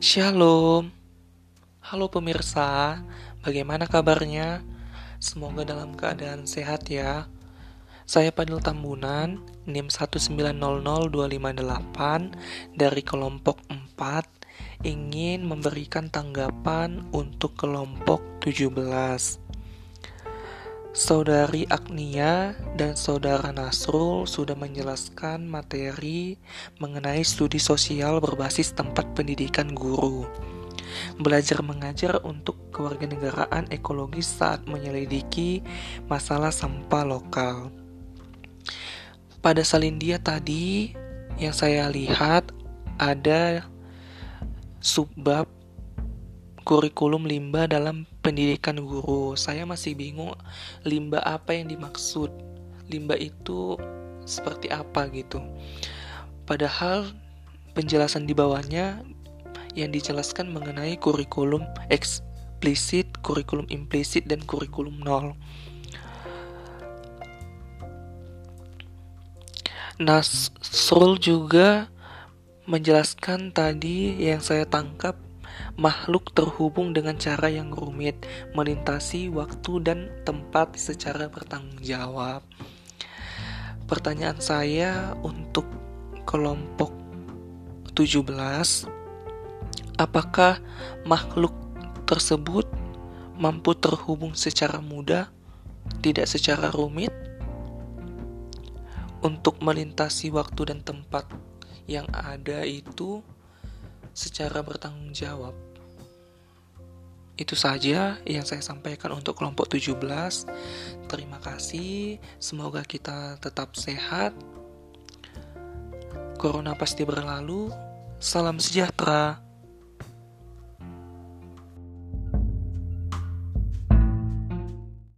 Shalom. Halo pemirsa, bagaimana kabarnya? Semoga dalam keadaan sehat ya. Saya Padil Tambunan, NIM 1900258 dari kelompok 4 ingin memberikan tanggapan untuk kelompok 17. Saudari Agnia dan Saudara Nasrul sudah menjelaskan materi mengenai studi sosial berbasis tempat pendidikan guru. Belajar mengajar untuk kewarganegaraan ekologis saat menyelidiki masalah sampah lokal. Pada Salindia tadi yang saya lihat ada subbab kurikulum limbah dalam pendidikan guru. Saya masih bingung limbah apa yang dimaksud. Limbah itu seperti apa gitu. Padahal penjelasan di bawahnya yang dijelaskan mengenai kurikulum eksplisit, kurikulum implisit, dan kurikulum nol. Nasrul juga menjelaskan tadi yang saya tangkap makhluk terhubung dengan cara yang rumit, melintasi waktu dan tempat secara bertanggung jawab. Pertanyaan saya untuk kelompok 17, apakah makhluk tersebut mampu terhubung secara mudah, tidak secara rumit? Untuk melintasi waktu dan tempat yang ada itu secara bertanggung jawab. Itu saja yang saya sampaikan untuk kelompok 17. Terima kasih. Semoga kita tetap sehat. Corona pasti berlalu. Salam sejahtera.